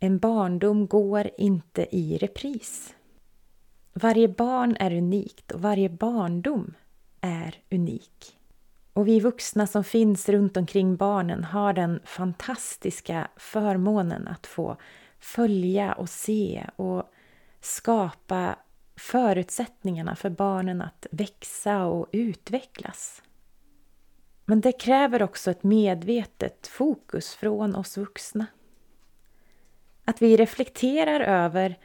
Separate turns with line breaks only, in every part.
En barndom går inte i repris. Varje barn är unikt och varje barndom är unik. Och vi vuxna som finns runt omkring barnen har den fantastiska förmånen att få följa och se och skapa förutsättningarna för barnen att växa och utvecklas. Men det kräver också ett medvetet fokus från oss vuxna. Att vi reflekterar över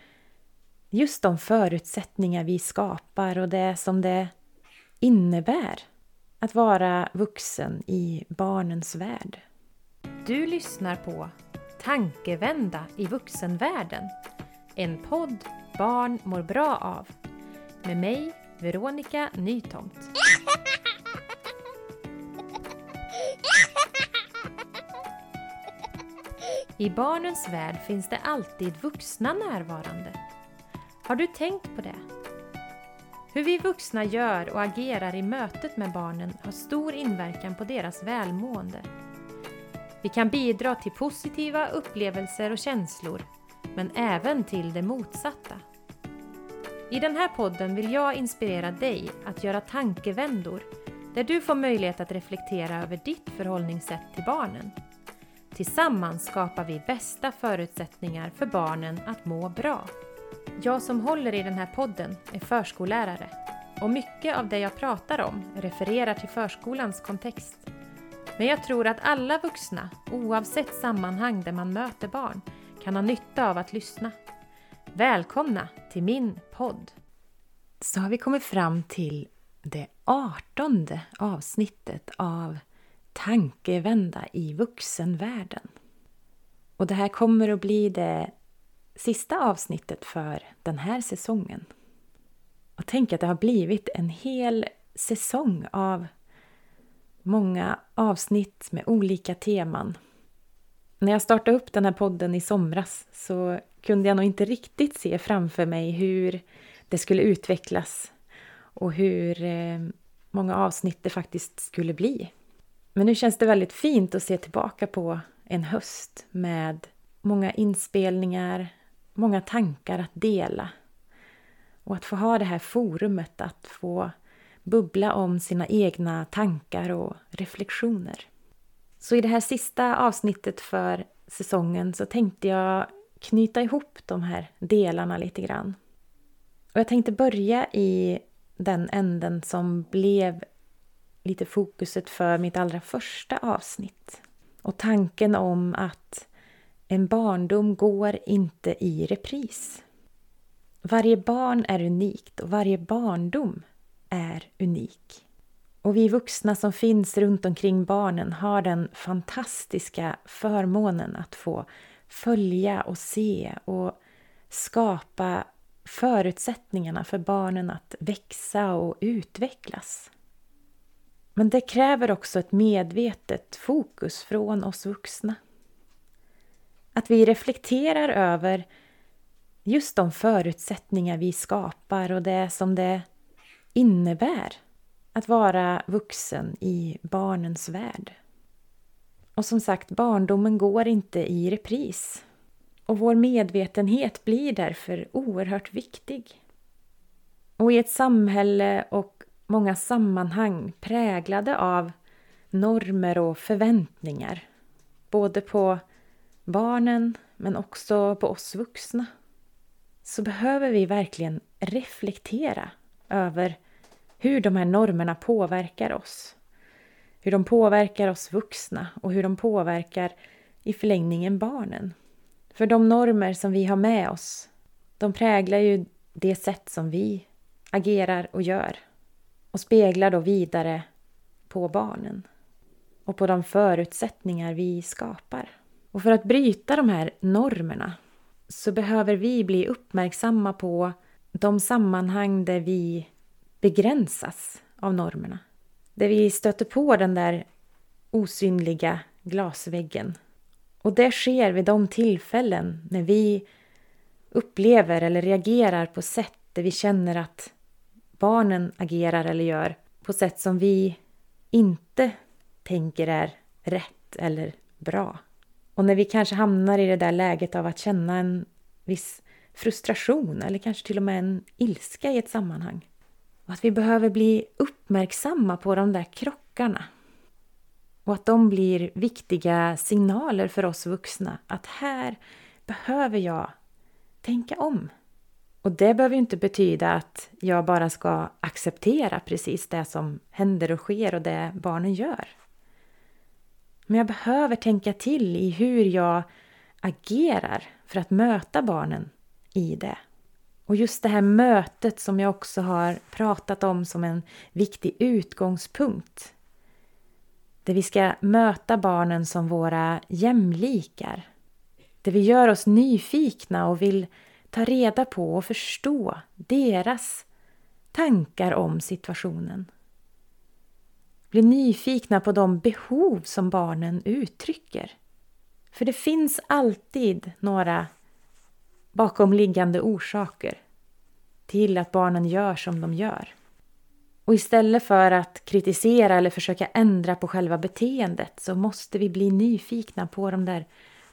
just de förutsättningar vi skapar och det som det innebär att vara vuxen i barnens värld.
Du lyssnar på Tankevända i vuxenvärlden. En podd barn mår bra av. Med mig, Veronica Nytomt. I barnens värld finns det alltid vuxna närvarande. Har du tänkt på det? Hur vi vuxna gör och agerar i mötet med barnen har stor inverkan på deras välmående. Vi kan bidra till positiva upplevelser och känslor, men även till det motsatta. I den här podden vill jag inspirera dig att göra tankevändor där du får möjlighet att reflektera över ditt förhållningssätt till barnen. Tillsammans skapar vi bästa förutsättningar för barnen att må bra. Jag som håller i den här podden är förskollärare och mycket av det jag pratar om refererar till förskolans kontext. Men jag tror att alla vuxna, oavsett sammanhang där man möter barn, kan ha nytta av att lyssna. Välkomna till min podd!
Så har vi kommit fram till det artonde avsnittet av Tankevända i vuxenvärlden. Och det här kommer att bli det sista avsnittet för den här säsongen. Och tänk att det har blivit en hel säsong av många avsnitt med olika teman. När jag startade upp den här podden i somras så kunde jag nog inte riktigt se framför mig hur det skulle utvecklas och hur eh, många avsnitt det faktiskt skulle bli. Men nu känns det väldigt fint att se tillbaka på en höst med många inspelningar, många tankar att dela. Och att få ha det här forumet att få bubbla om sina egna tankar och reflektioner. Så i det här sista avsnittet för säsongen så tänkte jag knyta ihop de här delarna lite grann. Och jag tänkte börja i den änden som blev lite fokuset för mitt allra första avsnitt. Och tanken om att en barndom går inte i repris. Varje barn är unikt och varje barndom är unik. Och vi vuxna som finns runt omkring barnen har den fantastiska förmånen att få följa och se och skapa förutsättningarna för barnen att växa och utvecklas. Men det kräver också ett medvetet fokus från oss vuxna. Att vi reflekterar över just de förutsättningar vi skapar och det som det innebär att vara vuxen i barnens värld. Och som sagt, barndomen går inte i repris. Och vår medvetenhet blir därför oerhört viktig. Och i ett samhälle och många sammanhang präglade av normer och förväntningar. Både på barnen men också på oss vuxna. Så behöver vi verkligen reflektera över hur de här normerna påverkar oss. Hur de påverkar oss vuxna och hur de påverkar i förlängningen barnen. För de normer som vi har med oss, de präglar ju det sätt som vi agerar och gör och speglar då vidare på barnen och på de förutsättningar vi skapar. Och för att bryta de här normerna så behöver vi bli uppmärksamma på de sammanhang där vi begränsas av normerna. Där vi stöter på den där osynliga glasväggen. Och det sker vid de tillfällen när vi upplever eller reagerar på sätt där vi känner att barnen agerar eller gör på sätt som vi inte tänker är rätt eller bra. Och när vi kanske hamnar i det där läget av att känna en viss frustration eller kanske till och med en ilska i ett sammanhang. Och att vi behöver bli uppmärksamma på de där krockarna. Och att de blir viktiga signaler för oss vuxna att här behöver jag tänka om. Och det behöver inte betyda att jag bara ska acceptera precis det som händer och sker och det barnen gör. Men jag behöver tänka till i hur jag agerar för att möta barnen i det. Och just det här mötet som jag också har pratat om som en viktig utgångspunkt. Där vi ska möta barnen som våra jämlikar. Där vi gör oss nyfikna och vill ta reda på och förstå deras tankar om situationen. Bli nyfikna på de behov som barnen uttrycker. För det finns alltid några bakomliggande orsaker till att barnen gör som de gör. Och istället för att kritisera eller försöka ändra på själva beteendet så måste vi bli nyfikna på de där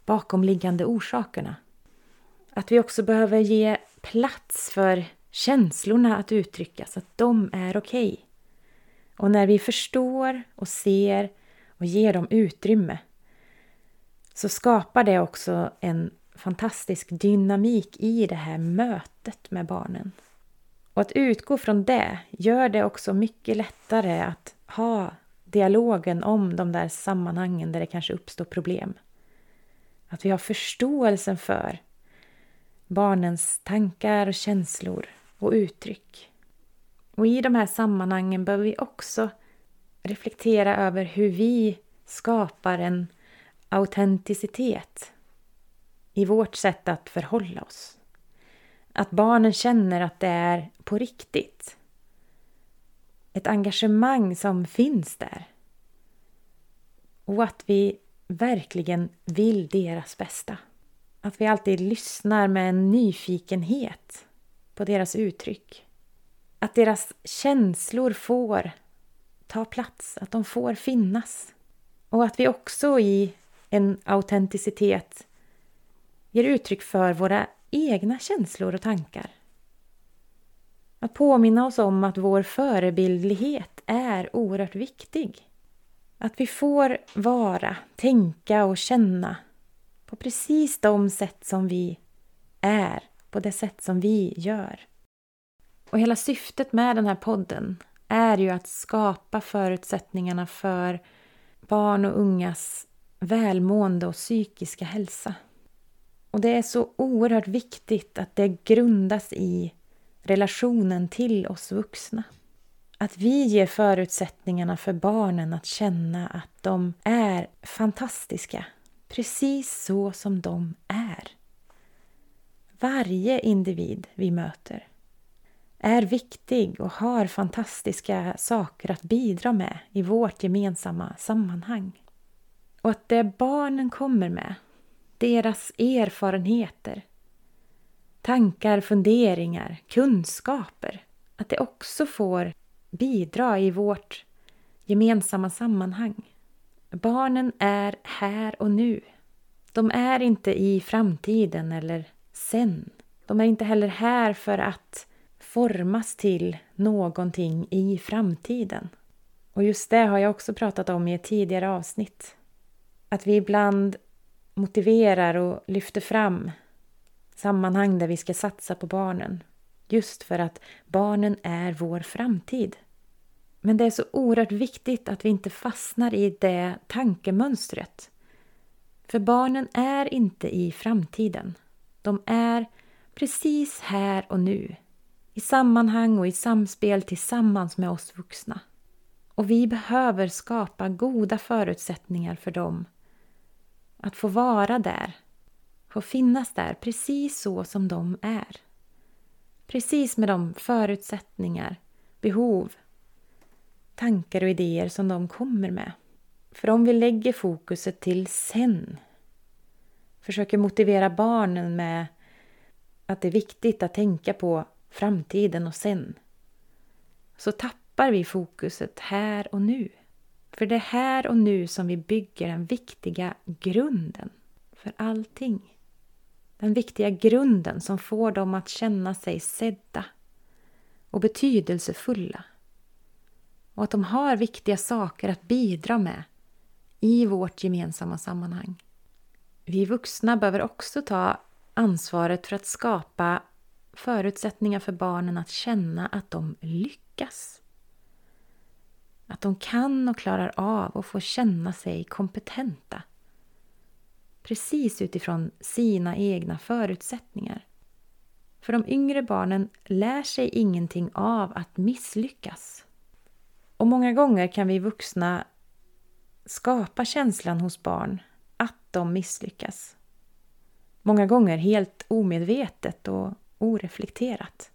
bakomliggande orsakerna. Att vi också behöver ge plats för känslorna att uttryckas, att de är okej. Okay. Och när vi förstår och ser och ger dem utrymme så skapar det också en fantastisk dynamik i det här mötet med barnen. Och att utgå från det gör det också mycket lättare att ha dialogen om de där sammanhangen där det kanske uppstår problem. Att vi har förståelsen för barnens tankar och känslor och uttryck. Och i de här sammanhangen behöver vi också reflektera över hur vi skapar en autenticitet i vårt sätt att förhålla oss. Att barnen känner att det är på riktigt. Ett engagemang som finns där. Och att vi verkligen vill deras bästa. Att vi alltid lyssnar med en nyfikenhet på deras uttryck. Att deras känslor får ta plats, att de får finnas. Och att vi också i en autenticitet ger uttryck för våra egna känslor och tankar. Att påminna oss om att vår förebildlighet är oerhört viktig. Att vi får vara, tänka och känna på precis de sätt som vi är, på det sätt som vi gör. Och hela syftet med den här podden är ju att skapa förutsättningarna för barn och ungas välmående och psykiska hälsa. Och det är så oerhört viktigt att det grundas i relationen till oss vuxna. Att vi ger förutsättningarna för barnen att känna att de är fantastiska, precis så som de är. Varje individ vi möter är viktig och har fantastiska saker att bidra med i vårt gemensamma sammanhang. Och att det barnen kommer med deras erfarenheter, tankar, funderingar, kunskaper, att det också får bidra i vårt gemensamma sammanhang. Barnen är här och nu. De är inte i framtiden eller sen. De är inte heller här för att formas till någonting i framtiden. Och just det har jag också pratat om i ett tidigare avsnitt. Att vi ibland motiverar och lyfter fram sammanhang där vi ska satsa på barnen. Just för att barnen är vår framtid. Men det är så oerhört viktigt att vi inte fastnar i det tankemönstret. För barnen är inte i framtiden. De är precis här och nu. I sammanhang och i samspel tillsammans med oss vuxna. Och vi behöver skapa goda förutsättningar för dem att få vara där, få finnas där precis så som de är. Precis med de förutsättningar, behov, tankar och idéer som de kommer med. För om vi lägger fokuset till sen, försöker motivera barnen med att det är viktigt att tänka på framtiden och sen, så tappar vi fokuset här och nu. För det är här och nu som vi bygger den viktiga grunden. för allting. Den viktiga grunden som får dem att känna sig sedda och betydelsefulla. Och att de har viktiga saker att bidra med i vårt gemensamma sammanhang. Vi vuxna behöver också ta ansvaret för att skapa förutsättningar för barnen att känna att de lyckas. Att de kan och klarar av och får känna sig kompetenta. Precis utifrån sina egna förutsättningar. För de yngre barnen lär sig ingenting av att misslyckas. Och många gånger kan vi vuxna skapa känslan hos barn att de misslyckas. Många gånger helt omedvetet och oreflekterat.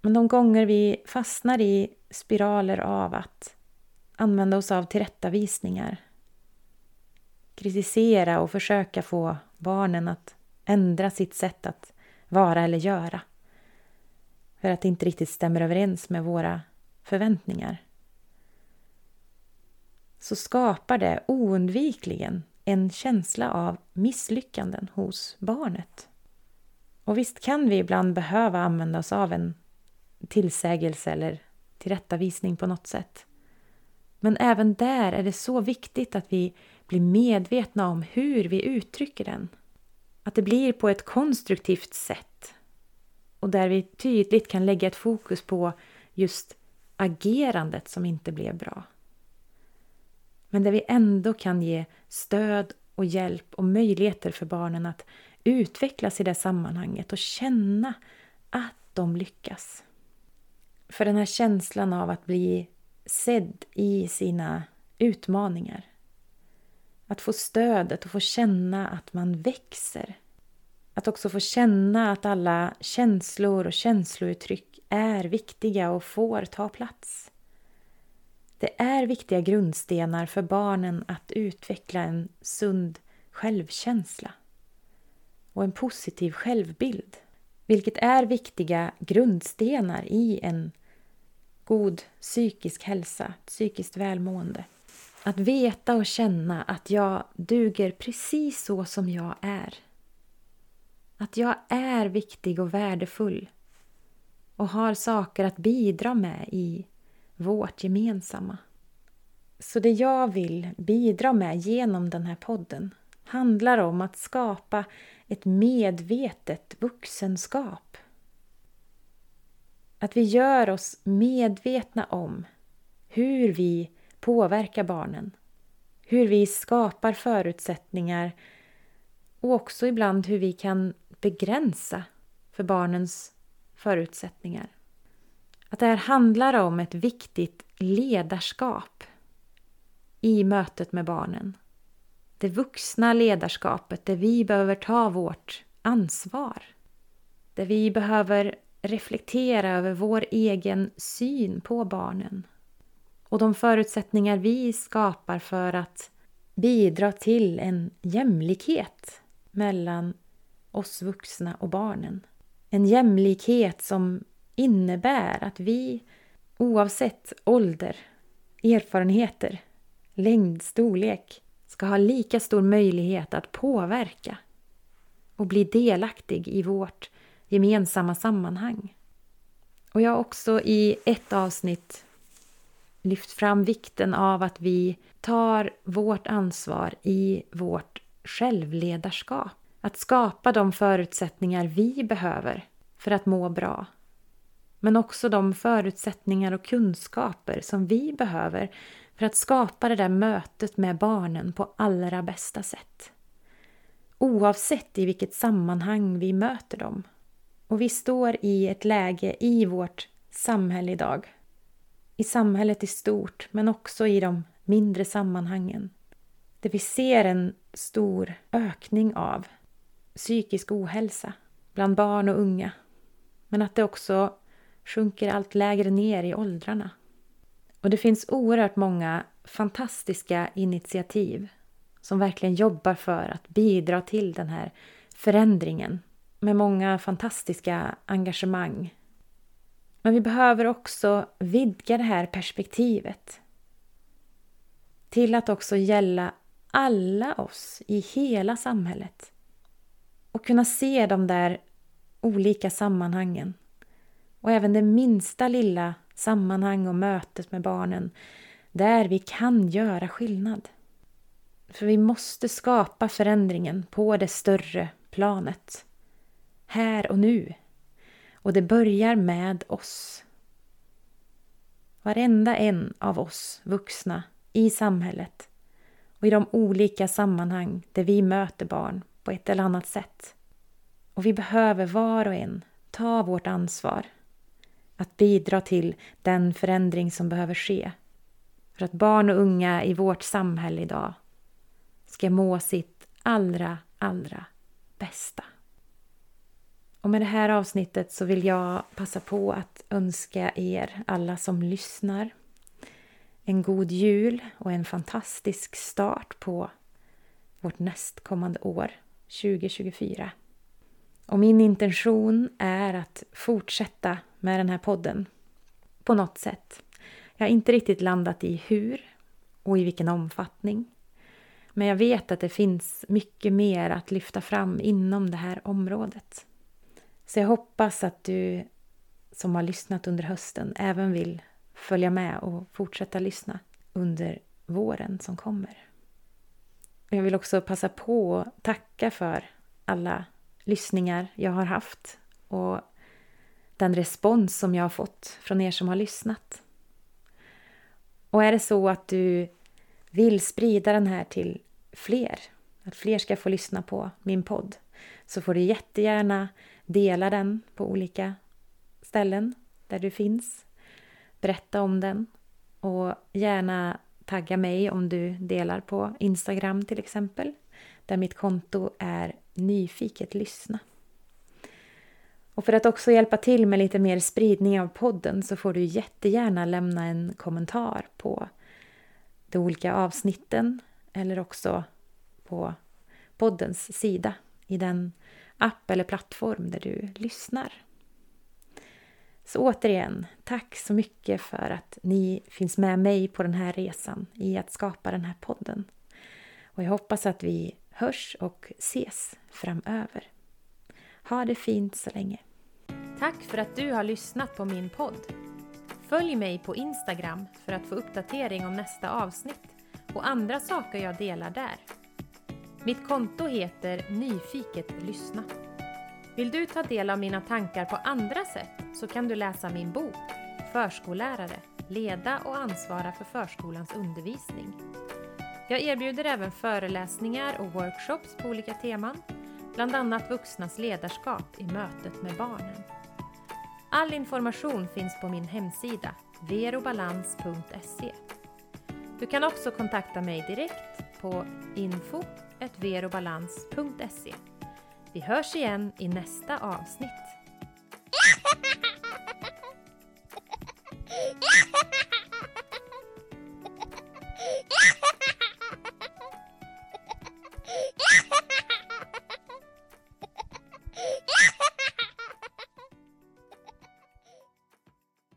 Men de gånger vi fastnar i spiraler av att använda oss av tillrättavisningar, kritisera och försöka få barnen att ändra sitt sätt att vara eller göra för att det inte riktigt stämmer överens med våra förväntningar så skapar det oundvikligen en känsla av misslyckanden hos barnet. Och visst kan vi ibland behöva använda oss av en tillsägelse eller tillrättavisning på något sätt. Men även där är det så viktigt att vi blir medvetna om hur vi uttrycker den. Att det blir på ett konstruktivt sätt och där vi tydligt kan lägga ett fokus på just agerandet som inte blev bra. Men där vi ändå kan ge stöd och hjälp och möjligheter för barnen att utvecklas i det sammanhanget och känna att de lyckas. För den här känslan av att bli sedd i sina utmaningar. Att få stödet och få känna att man växer. Att också få känna att alla känslor och känslouttryck är viktiga och får ta plats. Det är viktiga grundstenar för barnen att utveckla en sund självkänsla och en positiv självbild. Vilket är viktiga grundstenar i en god psykisk hälsa, psykiskt välmående. Att veta och känna att jag duger precis så som jag är. Att jag är viktig och värdefull och har saker att bidra med i vårt gemensamma. Så det jag vill bidra med genom den här podden handlar om att skapa ett medvetet vuxenskap. Att vi gör oss medvetna om hur vi påverkar barnen, hur vi skapar förutsättningar och också ibland hur vi kan begränsa för barnens förutsättningar. Att det här handlar om ett viktigt ledarskap i mötet med barnen. Det vuxna ledarskapet där vi behöver ta vårt ansvar. Där vi behöver reflektera över vår egen syn på barnen och de förutsättningar vi skapar för att bidra till en jämlikhet mellan oss vuxna och barnen. En jämlikhet som innebär att vi oavsett ålder, erfarenheter, längd, storlek ska ha lika stor möjlighet att påverka och bli delaktig i vårt gemensamma sammanhang. Och jag har också i ett avsnitt lyft fram vikten av att vi tar vårt ansvar i vårt självledarskap. Att skapa de förutsättningar vi behöver för att må bra men också de förutsättningar och kunskaper som vi behöver för att skapa det där mötet med barnen på allra bästa sätt. Oavsett i vilket sammanhang vi möter dem. Och vi står i ett läge i vårt samhälle idag. I samhället i stort, men också i de mindre sammanhangen. Där vi ser en stor ökning av psykisk ohälsa bland barn och unga. Men att det också sjunker allt lägre ner i åldrarna. Och det finns oerhört många fantastiska initiativ som verkligen jobbar för att bidra till den här förändringen med många fantastiska engagemang. Men vi behöver också vidga det här perspektivet till att också gälla alla oss i hela samhället. och kunna se de där olika sammanhangen. Och även det minsta lilla sammanhang och mötet med barnen där vi kan göra skillnad. För vi måste skapa förändringen på det större planet. Här och nu. Och det börjar med oss. Varenda en av oss vuxna i samhället och i de olika sammanhang där vi möter barn på ett eller annat sätt. Och vi behöver var och en ta vårt ansvar att bidra till den förändring som behöver ske för att barn och unga i vårt samhälle idag ska må sitt allra, allra bästa. Och med det här avsnittet så vill jag passa på att önska er alla som lyssnar en god jul och en fantastisk start på vårt nästkommande år, 2024. Och min intention är att fortsätta med den här podden på något sätt. Jag har inte riktigt landat i hur och i vilken omfattning. Men jag vet att det finns mycket mer att lyfta fram inom det här området. Så jag hoppas att du som har lyssnat under hösten även vill följa med och fortsätta lyssna under våren som kommer. Jag vill också passa på att tacka för alla lyssningar jag har haft och den respons som jag har fått från er som har lyssnat. Och är det så att du vill sprida den här till fler, att fler ska få lyssna på min podd, så får du jättegärna dela den på olika ställen där du finns. Berätta om den och gärna tagga mig om du delar på Instagram till exempel, där mitt konto är nyfiket lyssna. Och för att också hjälpa till med lite mer spridning av podden så får du jättegärna lämna en kommentar på de olika avsnitten eller också på poddens sida i den app eller plattform där du lyssnar. Så återigen, tack så mycket för att ni finns med mig på den här resan i att skapa den här podden. Och jag hoppas att vi hörs och ses framöver. Ha det fint så länge.
Tack för att du har lyssnat på min podd. Följ mig på Instagram för att få uppdatering om nästa avsnitt och andra saker jag delar där. Mitt konto heter Nyfiket lyssna. Vill du ta del av mina tankar på andra sätt så kan du läsa min bok Förskollärare, leda och ansvara för förskolans undervisning. Jag erbjuder även föreläsningar och workshops på olika teman, bland annat vuxnas ledarskap i mötet med barnen. All information finns på min hemsida verobalans.se. Du kan också kontakta mig direkt på info.verobalans.se. Vi hörs igen i nästa avsnitt.